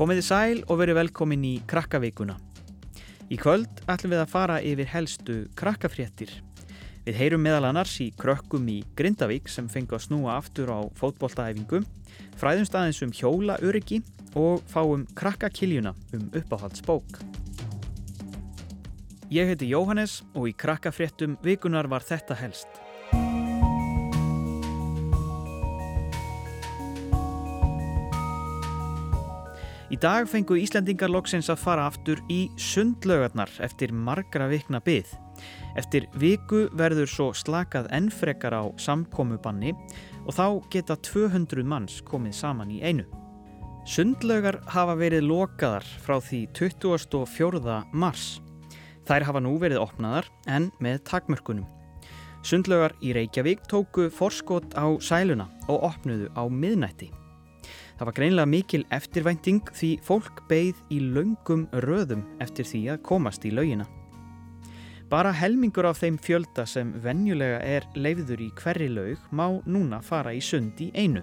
Komiði sæl og verið velkomin í Krakkavíkuna. Í kvöld ætlum við að fara yfir helstu krakkafréttir. Við heyrum meðal annars í krökkum í Grindavík sem fengu að snúa aftur á fótboltaæfingu, fræðumst aðeins um hjóla öryggi og fáum krakkakiljuna um uppáhaldsbók. Ég heiti Jóhannes og í krakkafréttum vikunar var þetta helst. Í dag fengu Íslandingar loksins að fara aftur í sundlaugarnar eftir margra vikna byð. Eftir viku verður svo slakað ennfrekar á samkomubanni og þá geta 200 manns komið saman í einu. Sundlaugar hafa verið lokaðar frá því 24. mars. Þær hafa nú verið opnaðar en með takmörkunum. Sundlaugar í Reykjavík tóku forskot á sæluna og opnuðu á miðnætti. Það var greinlega mikil eftirvænting því fólk beigð í laungum röðum eftir því að komast í laugina. Bara helmingur af þeim fjölda sem venjulega er leifður í hverri laug má núna fara í sund í einu.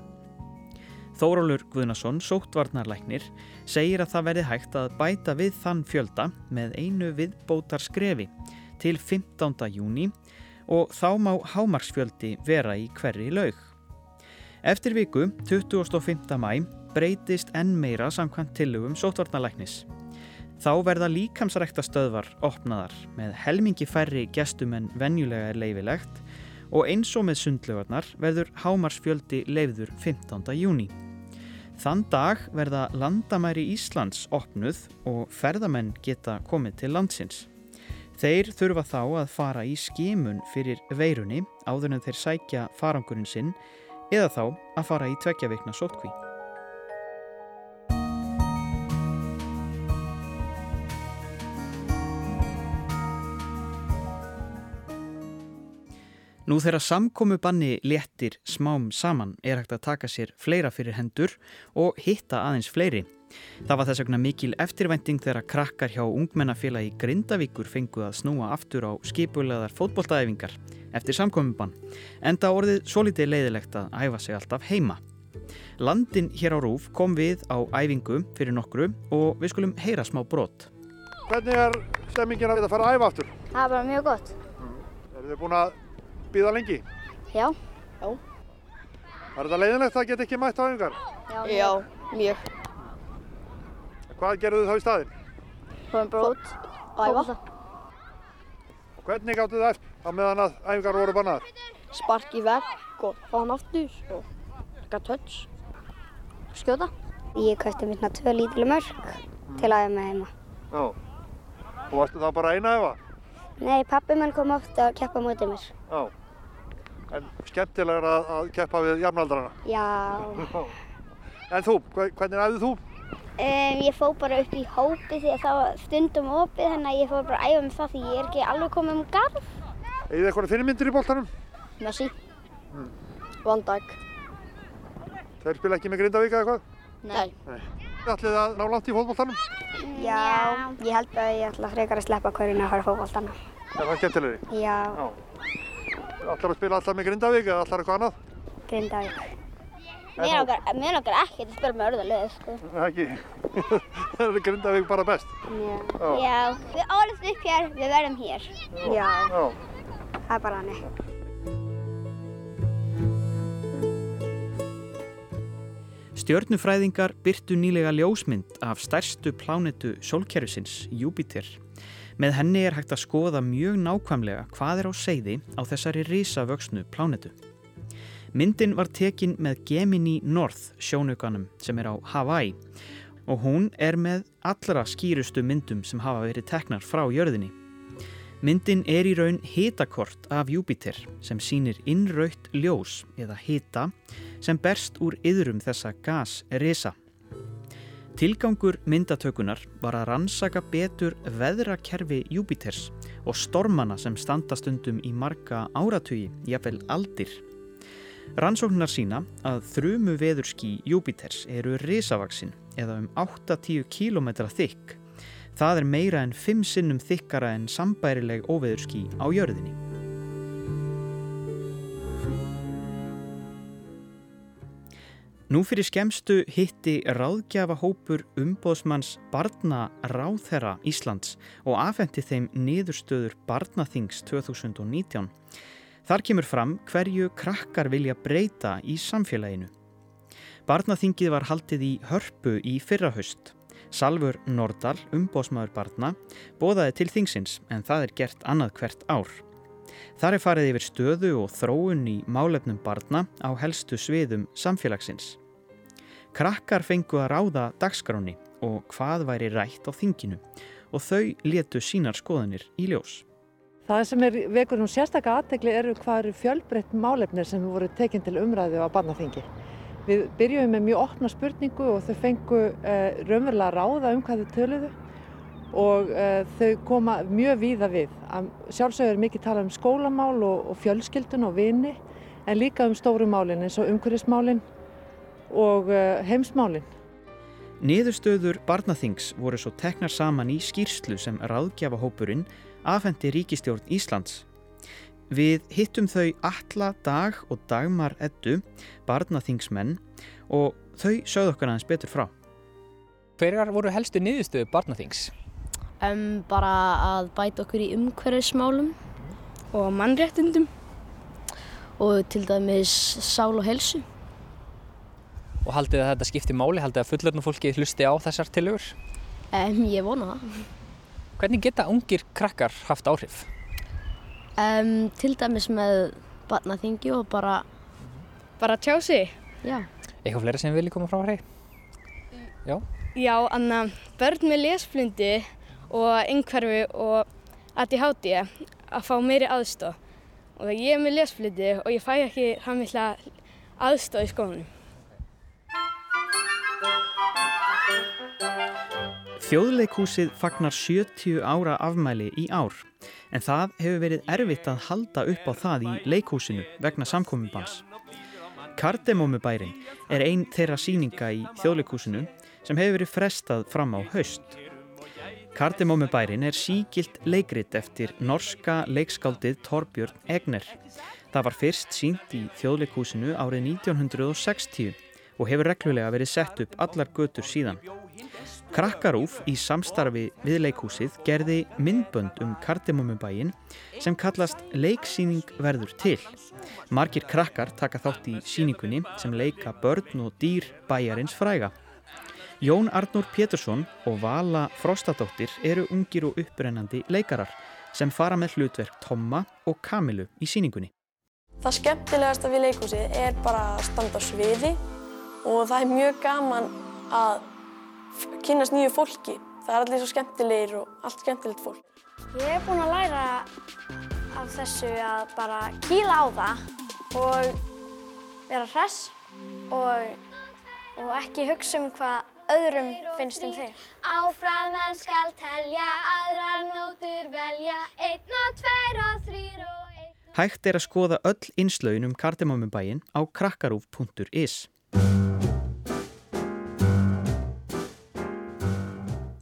Þórólur Guðnason, sóttvarnarlæknir, segir að það verði hægt að bæta við þann fjölda með einu viðbótar skrefi til 15. júni og þá má hámarsfjöldi vera í hverri laug. Eftir viku, 25. mæ, breytist enn meira samkvæmt tillögum sótvarnalæknis. Þá verða líkamsrækta stöðvar opnaðar með helmingi færri gestum en venjulega er leifilegt og eins og með sundlögarnar verður hámarsfjöldi leifður 15. júni. Þann dag verða landamæri Íslands opnuð og ferðamenn geta komið til landsins. Þeir þurfa þá að fara í skimun fyrir veirunni áður en þeir sækja farangurinn sinn eða þá að fara í tveggja vikna sótkví. Nú þegar samkomu banni léttir smám saman er hægt að taka sér fleira fyrir hendur og hitta aðeins fleiri. Það var þess vegna mikil eftirvænting þegar krakkar hjá ungmennafélagi Grindavíkur fengu að snúa aftur á skipulegaðar fótbolltaæfingar eftir samkominbann en það orðið svo litið leiðilegt að æfa sig alltaf heima. Landin hér á Rúf kom við á æfingu fyrir nokkru og við skulum heyra smá brot. Hvernig er stemmingin að við að fara að æfa aftur? Það er bara mjög gott. Eru þið búin að býða lengi? Já. Var þetta leiðinlegt að geta ekki mætt á æfingar? Já, mjög. Hvað gerðu þið þá í staðinn? Fórum bara út. Æfa. Og hvernig gáttu þið eftir á meðan að æfingar voru bannaðar? Spark í vegg og fá hann aftur og eitthvað touch. Skjóta. Ég kæfti minna tvö lítileg mörg til að æfa með heima. Já. Og varstu þá bara eina að æfa? Nei, pappi mann kom oft að keppa mútið mér. Já. En skemmtilegur að, að keppa við jafnaldrana. Já. En þú, hve- hvernig æfðu þú? Um, ég fór bara upp í hópi því að það var stundum opið þannig að ég fór bara að æfa með það því ég er ekki alveg komið um garð. Egið þið eitthvað fyrirmyndir í boltanum? Messi. Van Dijk. Þeir spila ekki með Grindavík eða eitthvað? Nei. Ætlið þið að ná langt í fótboltanum? Já. Ég held að ég ætla frekar að sleppa hverjuna að fara fókváltana. Er það skemmtilegri? Já, Ætlar að spila alltaf með Grindavík eða ætlar eitthvað annað? Grindavík. Mér langar, ekki að spila með örðarlið, sko. Er ekki. Það er Grindavík bara best. Já. Já. Já. Við ólumst upp hér, við verðum hér. Já. Já. Það er bara hannig. Stjörnufræðingar byrtu nýlega ljósmynd af stærstu plánetu sólkerfisins, Júpiter. Með henni er hægt að skoða mjög nákvæmlega hvað er á seiði á þessari risavöxnu plánetu. Myndin var tekin með Gemini North sjónuganum sem er á Hawaii og hún er með allra skýrustu myndum sem hafa verið teknar frá jörðinni. Myndin er í raun hitakort af Júpiter sem sýnir innrautt ljós eða hita sem berst úr yðrum þessa gasrisa. Tilgangur myndatökunar var að rannsaka betur veðrakerfi Júpiters og stormana sem standa stundum í marga áratugi, jafnvel aldir. Rannsóknar sína að þrumu veðurski Júpiters eru risavaksin eða um 8-10 km þykk. Það er meira en 5 sinnum þykkara en sambærileg óveðurski á jörðinni. Nú fyrir skemstu hitti ráðgjafahópur umbóðsmanns barna ráðherra Íslands og afhendi þeim niðurstöður barnaþings 2019. Þar kemur fram hverju krakkar vilja breyta í samfélaginu. Barnaþingið var haldið í hörpu í fyrrahöst. Salfur Nordal, umbóðsmaður barna, bóðaði til þingsins en það er gert annað hvert ár. Þar er farið yfir stöðu og þróun í málefnum barna á helstu sviðum samfélagsins. Krakkar fengu að ráða dagskráni og hvað væri rætt á þinginu og þau letu sínar skoðanir í ljós. Það sem er vekur nú sérstaklega aðtegli eru hvað eru fjölbreytt málefnir sem voru tekinn til umræðu á barnaþingi. Við byrjum með mjög opna spurningu og þau fengu uh, raunverulega ráða um hvað þau töluðu og uh, þau koma mjög víða við. Sjálfsögur er mikið tala um skólamál og, og fjölskyldun og vini en líka um stóru málinn eins og umhverfismálinn og uh, heimsmálinn. Niðurstöður barnaþings voru svo teknar saman í skýrslu sem ráðgjafahópurinn afhendi ríkistjórn Íslands. Við hittum þau alla dag og dagmar eddu, barnaþingsmenn og þau sögðu okkar aðeins betur frá. Hverjar voru helstu niðurstöðu barnaþings? Um, bara að bæta okkur í umhverfismálum og mannréttundum og til dæmis sál og helsu. Og haldið að þetta skipti máli, haldið að fullorðnum fólki hlusti á þessar tilugur? Um, ég vona það. Hvernig geta ungir krakkar haft áhrif? Um, til dæmis með barnaþingi og bara... Bara tjá sig? Já. Eitthvað fleira sem vilji koma frá hér? Já. Já, anna börn með lesflundi og einhverfi og ADHD að fá meiri aðstof. Og ég er með lesflundi og ég fæ ekki það mikla aðstof í skólanum. Þjóðleikhúsið fagnar 70 ára afmæli í ár en það hefur verið erfitt að halda upp á það í leikhúsinu vegna samkomubans. Kardemómubærin er einn þeirra síninga í þjóðleikhúsinu sem hefur verið frestað fram á haust. Kardemómubærin er sígilt leikrit eftir norska leikskáldið Torbjörn Egner. Það var fyrst sínt í þjóðleikhúsinu árið 1960 og hefur reglulega verið sett upp allar götur síðan. Krakkarúf í samstarfi við leikhúsið gerði myndbönd um Kardemómubæin sem kallast Leiksýning verður til. Margir krakkar taka þátt í síningunni sem leika börn og dýr bæjarins fræga. Jón Arnór Pétursson og Vala Frostadóttir eru ungir og upprennandi leikarar sem fara með hlutverk Tomma og Kamilu í síningunni. Það skemmtilegasta við leikhúsið er bara að standa á sviði og það er mjög gaman að kynast nýju fólki. Það er allir svo skemmtilegir og allt skemmtilegt fólk. Ég hef búin að læra af þessu að bara kýla á það og vera hress og, og ekki hugsa um hvað öðrum finnst um þig. Áfram en skal telja, aðrar nótur velja, einn og tveir og þrýr og einn. Hægt er að skoða öll innslögin um Kardemómubæin á krakkarúf.is.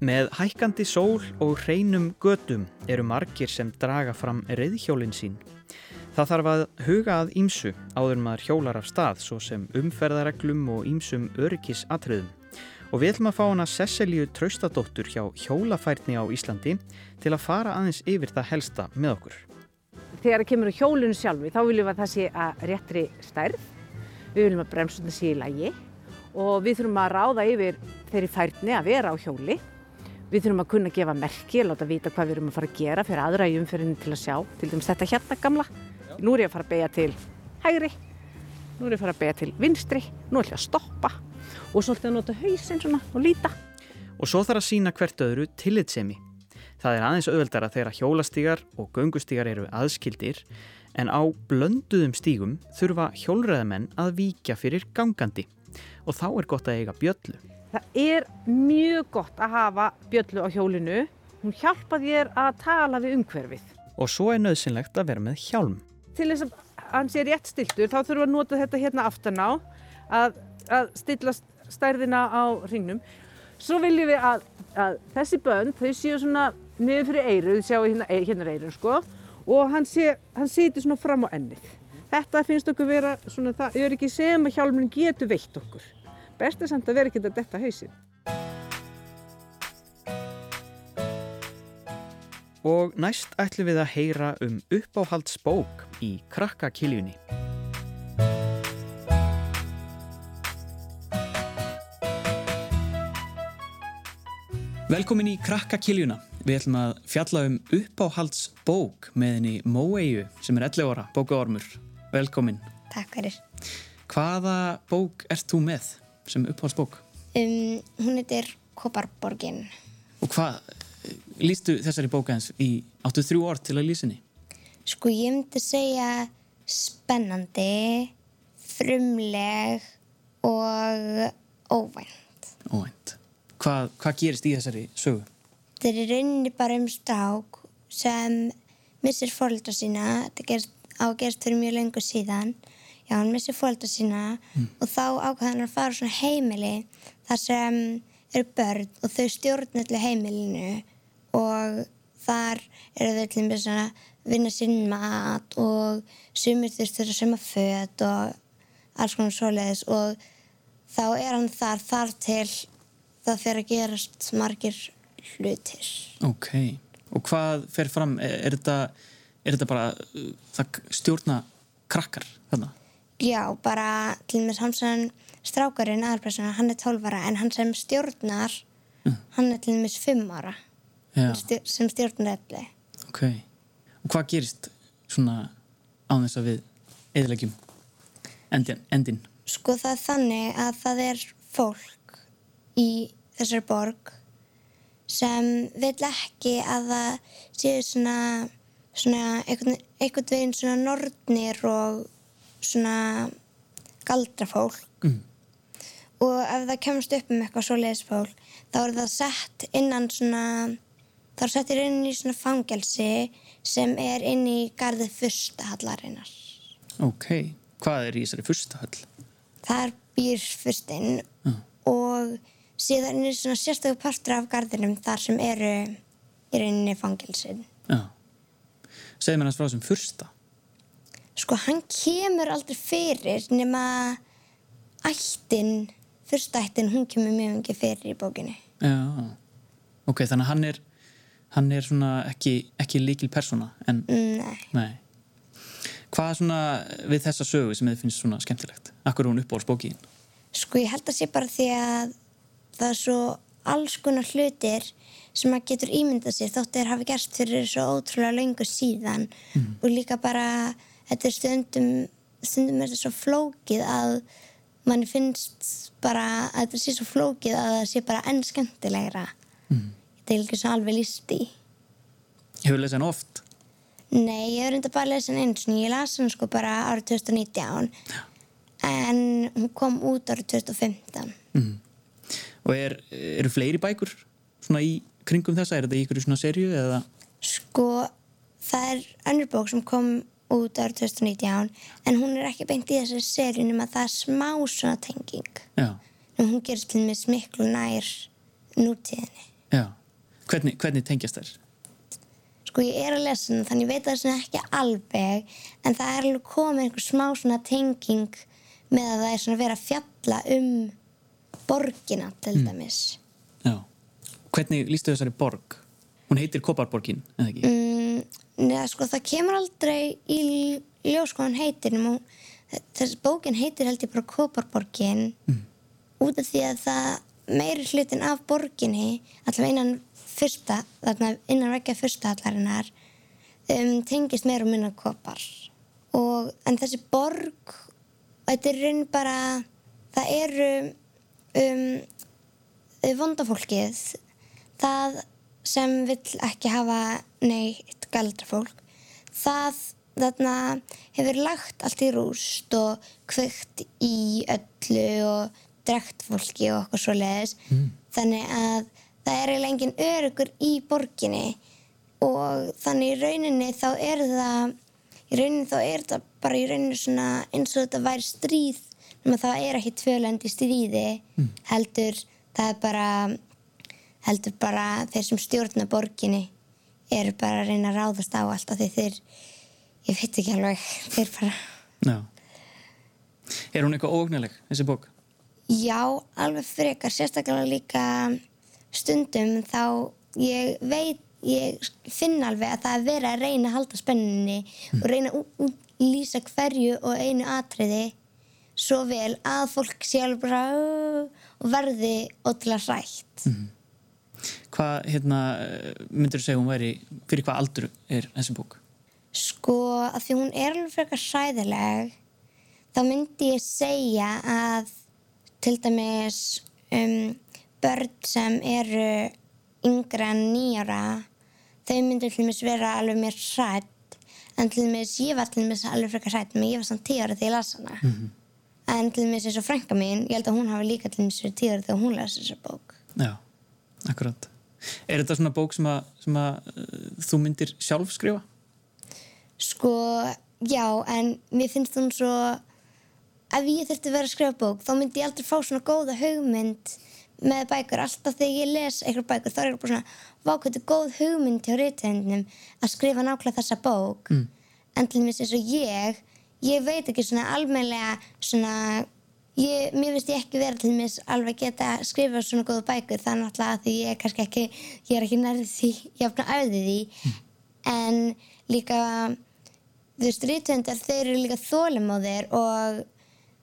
Með hækkandi sól og hreinum gödum eru margir sem draga fram reyðhjólinn sín. Það þarf að huga að ímsu áður maður hjólar af stað svo sem umferðareglum og ímsum öryggisatriðum. Og við ætlum að fá hana Cecilju Traustadóttur hjá Hjólafærni á Íslandi til að fara aðeins yfir það helsta með okkur. Þegar það kemur á hjólinu sjálfi þá viljum við að það sé að réttri stærð. Við viljum að bremsuna sé í lagi og við þurfum að ráða yfir þeirri færni að vera á hjóli. Við þurfum að kunna gefa merki, láta vita hvað við erum að fara að gera fyrir aðra í umferðinu til að sjá. Til dæmis þetta hérna gamla. Nú er ég að fara að beja til hægri, nú er ég að fara að beja til vinstri, nú ætlum ég að stoppa og svolítið að nota hausinn svona og líta. Og svo þarf að sína hvert öðru tillitsemi. Það er aðeins auðveldara þegar hjólastígar og göngustígar eru aðskildir en á blönduðum stígum þurfa hjólræðamenn að víkja fyrir gangandi og þá er gott að eiga bjöllu. Það er mjög gott að hafa bjöllu á hjólinu. Hún hjálpa þér að tala við umhverfið. Og svo er nöðsynlegt að vera með hjálm. Til þess að hann sé rétt stiltur þá þurfum við að nota þetta hérna aftan á að, að stilla stærðina á hringnum. Svo viljum við að, að þessi bönd þau séu svona niður fyrir eyru, þau sjáu hérna, hérna eyru sko og hann, sé, hann seti svona fram á ennið. Þetta finnst okkur vera svona það öryggi sem að hjálmurinn getur veitt okkur. Best er samt að vera ekki að detta hausin. Og næst ætlum við að heyra um uppáhaldsbók í krakkakiljunni. Velkomin í krakkakiljuna. Við ætlum að fjalla um uppáhaldsbók með henni Móeiu sem er 11 ára, bókaormur. Velkomin. Takk fyrir. Hvaða bók ert þú með sem uppáhaldsbók? Um, hún heitir Koparborgin. Og hvað lístu þessari bóka eins í áttu þrjú orð til að lýsinni? Sko ég myndi segja spennandi, frumleg og óvænt. Óvænt. Hvað, hvað gerist í þessari sögu? Þetta er rauninni bara um strák sem missir fólkdra sína. Þetta gerst, á að gerst fyrir mjög lengur síðan. Já, hann missir fólkdra sína og þá ákvæða hann að fara á svona heimili þar sem eru börn og þau stjórn öllu heimilinu og þar eru þau til dæmis að vinna sinn mat og sumir þurftur að suma föt og alls konar svoleiðis og þá er hann þar þar til það fer að gerast margir hlutir. Ok, og hvað fer fram, er, er, þetta, er þetta bara uh, það stjórna krakkar þarna? Já, bara til og með sem strákarinn aðalpressuna, hann er 12 ára en hann sem stjórnar, hann er til og með 5 ára stjórn, sem stjórnar öllu. ok. Og hvað gerist svona á þess að við eðilegjum endin? endin? Sko það er þannig að það er fólk í þessari borg sem vil ekki að það séu svona, svona einhvern, veginn svona nornir og svona galdrafólk Mm. og ef það kemst upp um eitthvað svoleiðis fólk þá er það sett innan svona þá er settir inn í svona fangelsi sem er inn í garðið fyrsta hallarinnar Ok, hvað er í þessari fyrsta höll? þar býr fyrstinn og síðan er svona sérstöku partur af garðinum þar sem eru í rauninni fangelsin. Já. Segð mér hans frá þessum fyrsta. Sko hann kemur aldrei fyrir nema ættin, fyrsta ættin, hún kemur mjög mikið fyrir í bókinni. Já. Ok, þannig að hann er, hann er svona ekki, ekki líkil persóna, en Nei, nei. Hvað er svona við þessa sögu sem þið finnst svona skemmtilegt? Akkur er hún uppáhalds bókin? sko ég held að sé bara því að það er svo alls konar hlutir sem maður getur ímyndað sér þótt þeir hafi gerst fyrir svo ótrúlega löngu síðan og líka bara þetta er stundum stundum er þetta svo flókið að mann finnst bara að þetta sé svo flókið að það sé bara enn skemmtilegra þetta er líka svo alveg líst í Hefur lesið hann oft? Nei, ég hef reynda bara lesa hann einu sinni. Ég las hann sko bara árið 2019 en hún kom út árið 2015. Og er, eru fleiri bækur svona í kringum þessa? Er þetta í ykkur svona serju eða? Sko, það er önnur bók sem kom út árið 2019 en hún er ekki beint í þessari serju nema það er smá svona tenging. En hún gerist til með smiklu nær nútíðinni. Já. Hvernig, hvernig tengjast þær? Sko, ég er að lesa hana þannig ég veit það svona ekki alveg en það er alveg komið einhver smá svona tenging með að það er svona verið að fjalla um borgina til dæmis. Já. Hvernig lístu þessari borg? Hún heitir Koparborgin, eða ekki? Mm, neða, sko, það kemur aldrei í ljós hvað hún heitir þessi bókin heitir held ég bara Koparborgin út af því að það meiri hlutin af borginni allavega innan fyrsta þarna innan vekja fyrsta allarinnar um, tengist meira og minna kopar og en þessi borg þetta er raun bara það eru um, vondafólkið það sem vill ekki hafa neitt galdrafólk það þarna hefur lagt allt í rúst og kveikt í öllu og drekt fólki og okkur svo leiðis þannig að það er eiginlega engin örugur í borginni og þannig í rauninni þá er það í rauninni þá er það bara í rauninni svona eins og þetta væri stríð nema það er ekki tvölend í stríði heldur það er bara heldur bara þeir sem stjórna borginni eru bara að reyna að ráðast á allt af því þeir ég veit ekki alveg þeir bara Já. Er hún eitthvað ógnileg, þessi bók? Já, alveg frekar, sérstaklega líka stundum þá ég veit, ég finn alveg að það er verið að reyna að halda spenninni og reyna að lýsa hverju og einu atriði svo vel að fólk alveg bara og verði ótrúlega hrætt. Hvað hérna, myndir þú segja hún væri, fyrir hvað aldur er þessi bók? Sko, að því hún er alveg frekar sæðileg, þá myndi ég segja að til dæmis um, börn sem eru yngra en nýjara, þau myndir til dæmis vera alveg mér hrætt, en til dæmis ég var til dæmis alveg frekar hrætt, menn ég var samt tíu ára þegar ég las hana. En til dæmis eins og frænka mín, ég held að hún hafi líka til dæmis verið tíu ára þegar hún las þessa bók. Já, akkurat. Er þetta svona bók sem að, sem að uh, þú myndir sjálf skrifa? Sko, já, en mér finnst hún svo ef ég þurfti að vera að skrifa bók þá myndi ég aldrei fá svona góða hugmynd með bækur, alltaf þegar ég les eitthvað bækur þá er ég bara svona vákvæmdu góð hugmynd hjá reytendinum að skrifa nákvæmlega þessa bók Mm. en til dæmis eins og ég ég veit ekki svona almennilega svona ég, mér finnst ég ekki vera til dæmis alveg geta að skrifa svona góða bækur er náttúrulega að því ég er kannski ekki ég er ekki nærði því, ég er æfði því en líka þú veist, rítvendar þeir eru líka þólimóðir og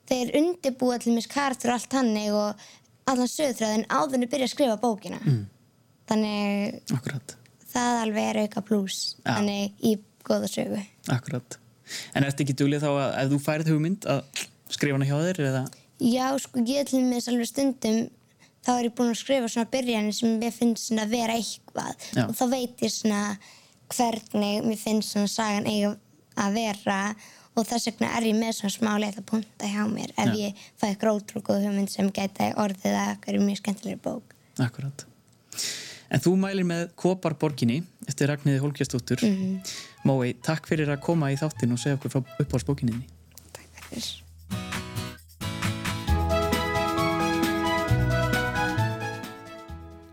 þeir undirbúa til mér karakter og allt hannig og allan sögutræðin áður en að byrja að skrifa bókina Mm. þannig Akkurat, það alveg er auka pluss Já. þannig í góða sögu akkurat. En ertu ekki duglið þá að ef þú færið hugmynd að skrifa hana hjá þér eða? Já, sko, ég til mér alveg stundum þá er ég búin að skrifa svona byrjanir sem mér finnst svona að vera eitthvað Já. og þá veit ég svona hvernig mér finnst svona sagan eiga að vera og þess vegna er ég með svona smá leita punta hjá mér ef Já. ég fæ góð hugmynd sem gæti orðið að eitthvað mjög skemmtilegri bók. Akkurat. En þú mælir með Koparborginni eftir Ragnhiði Hólkjastóttur. Mhm. Mói, takk fyrir að koma í þáttin og segja okkur frá uppáhaldsbókinni. Fyrir.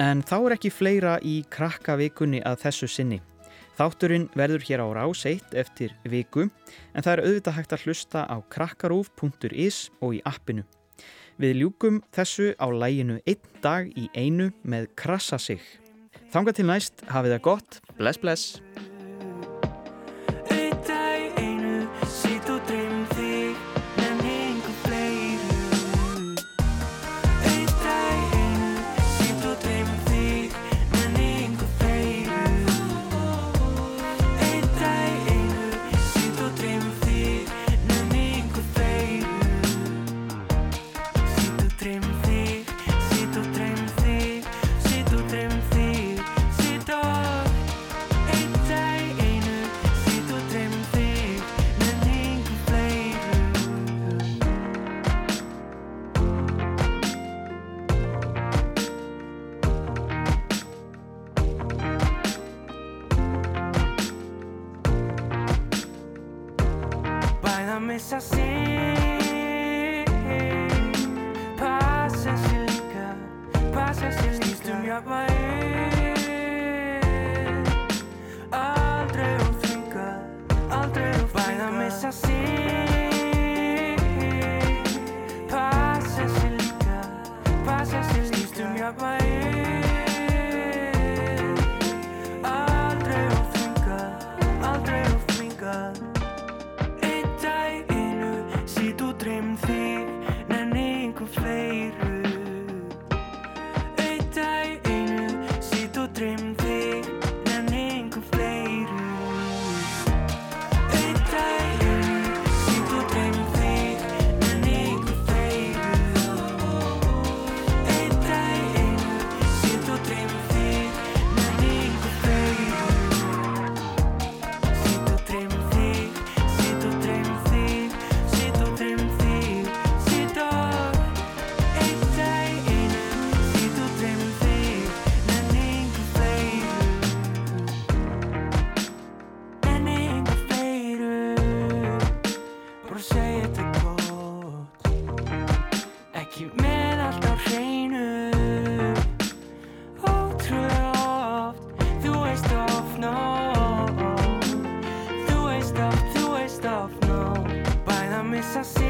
En þá er ekki fleira í krakkavikunni að þessu sinni. Þátturinn verður hér á rás 1 eftir viku en það er auðvitað hægt að hlusta á krakkarúf.is og í appinu. Við ljúkum þessu á læginu einn dag í einu með krassa sig. Þanga til næst, hafið það gott, bless bless. nessa cena.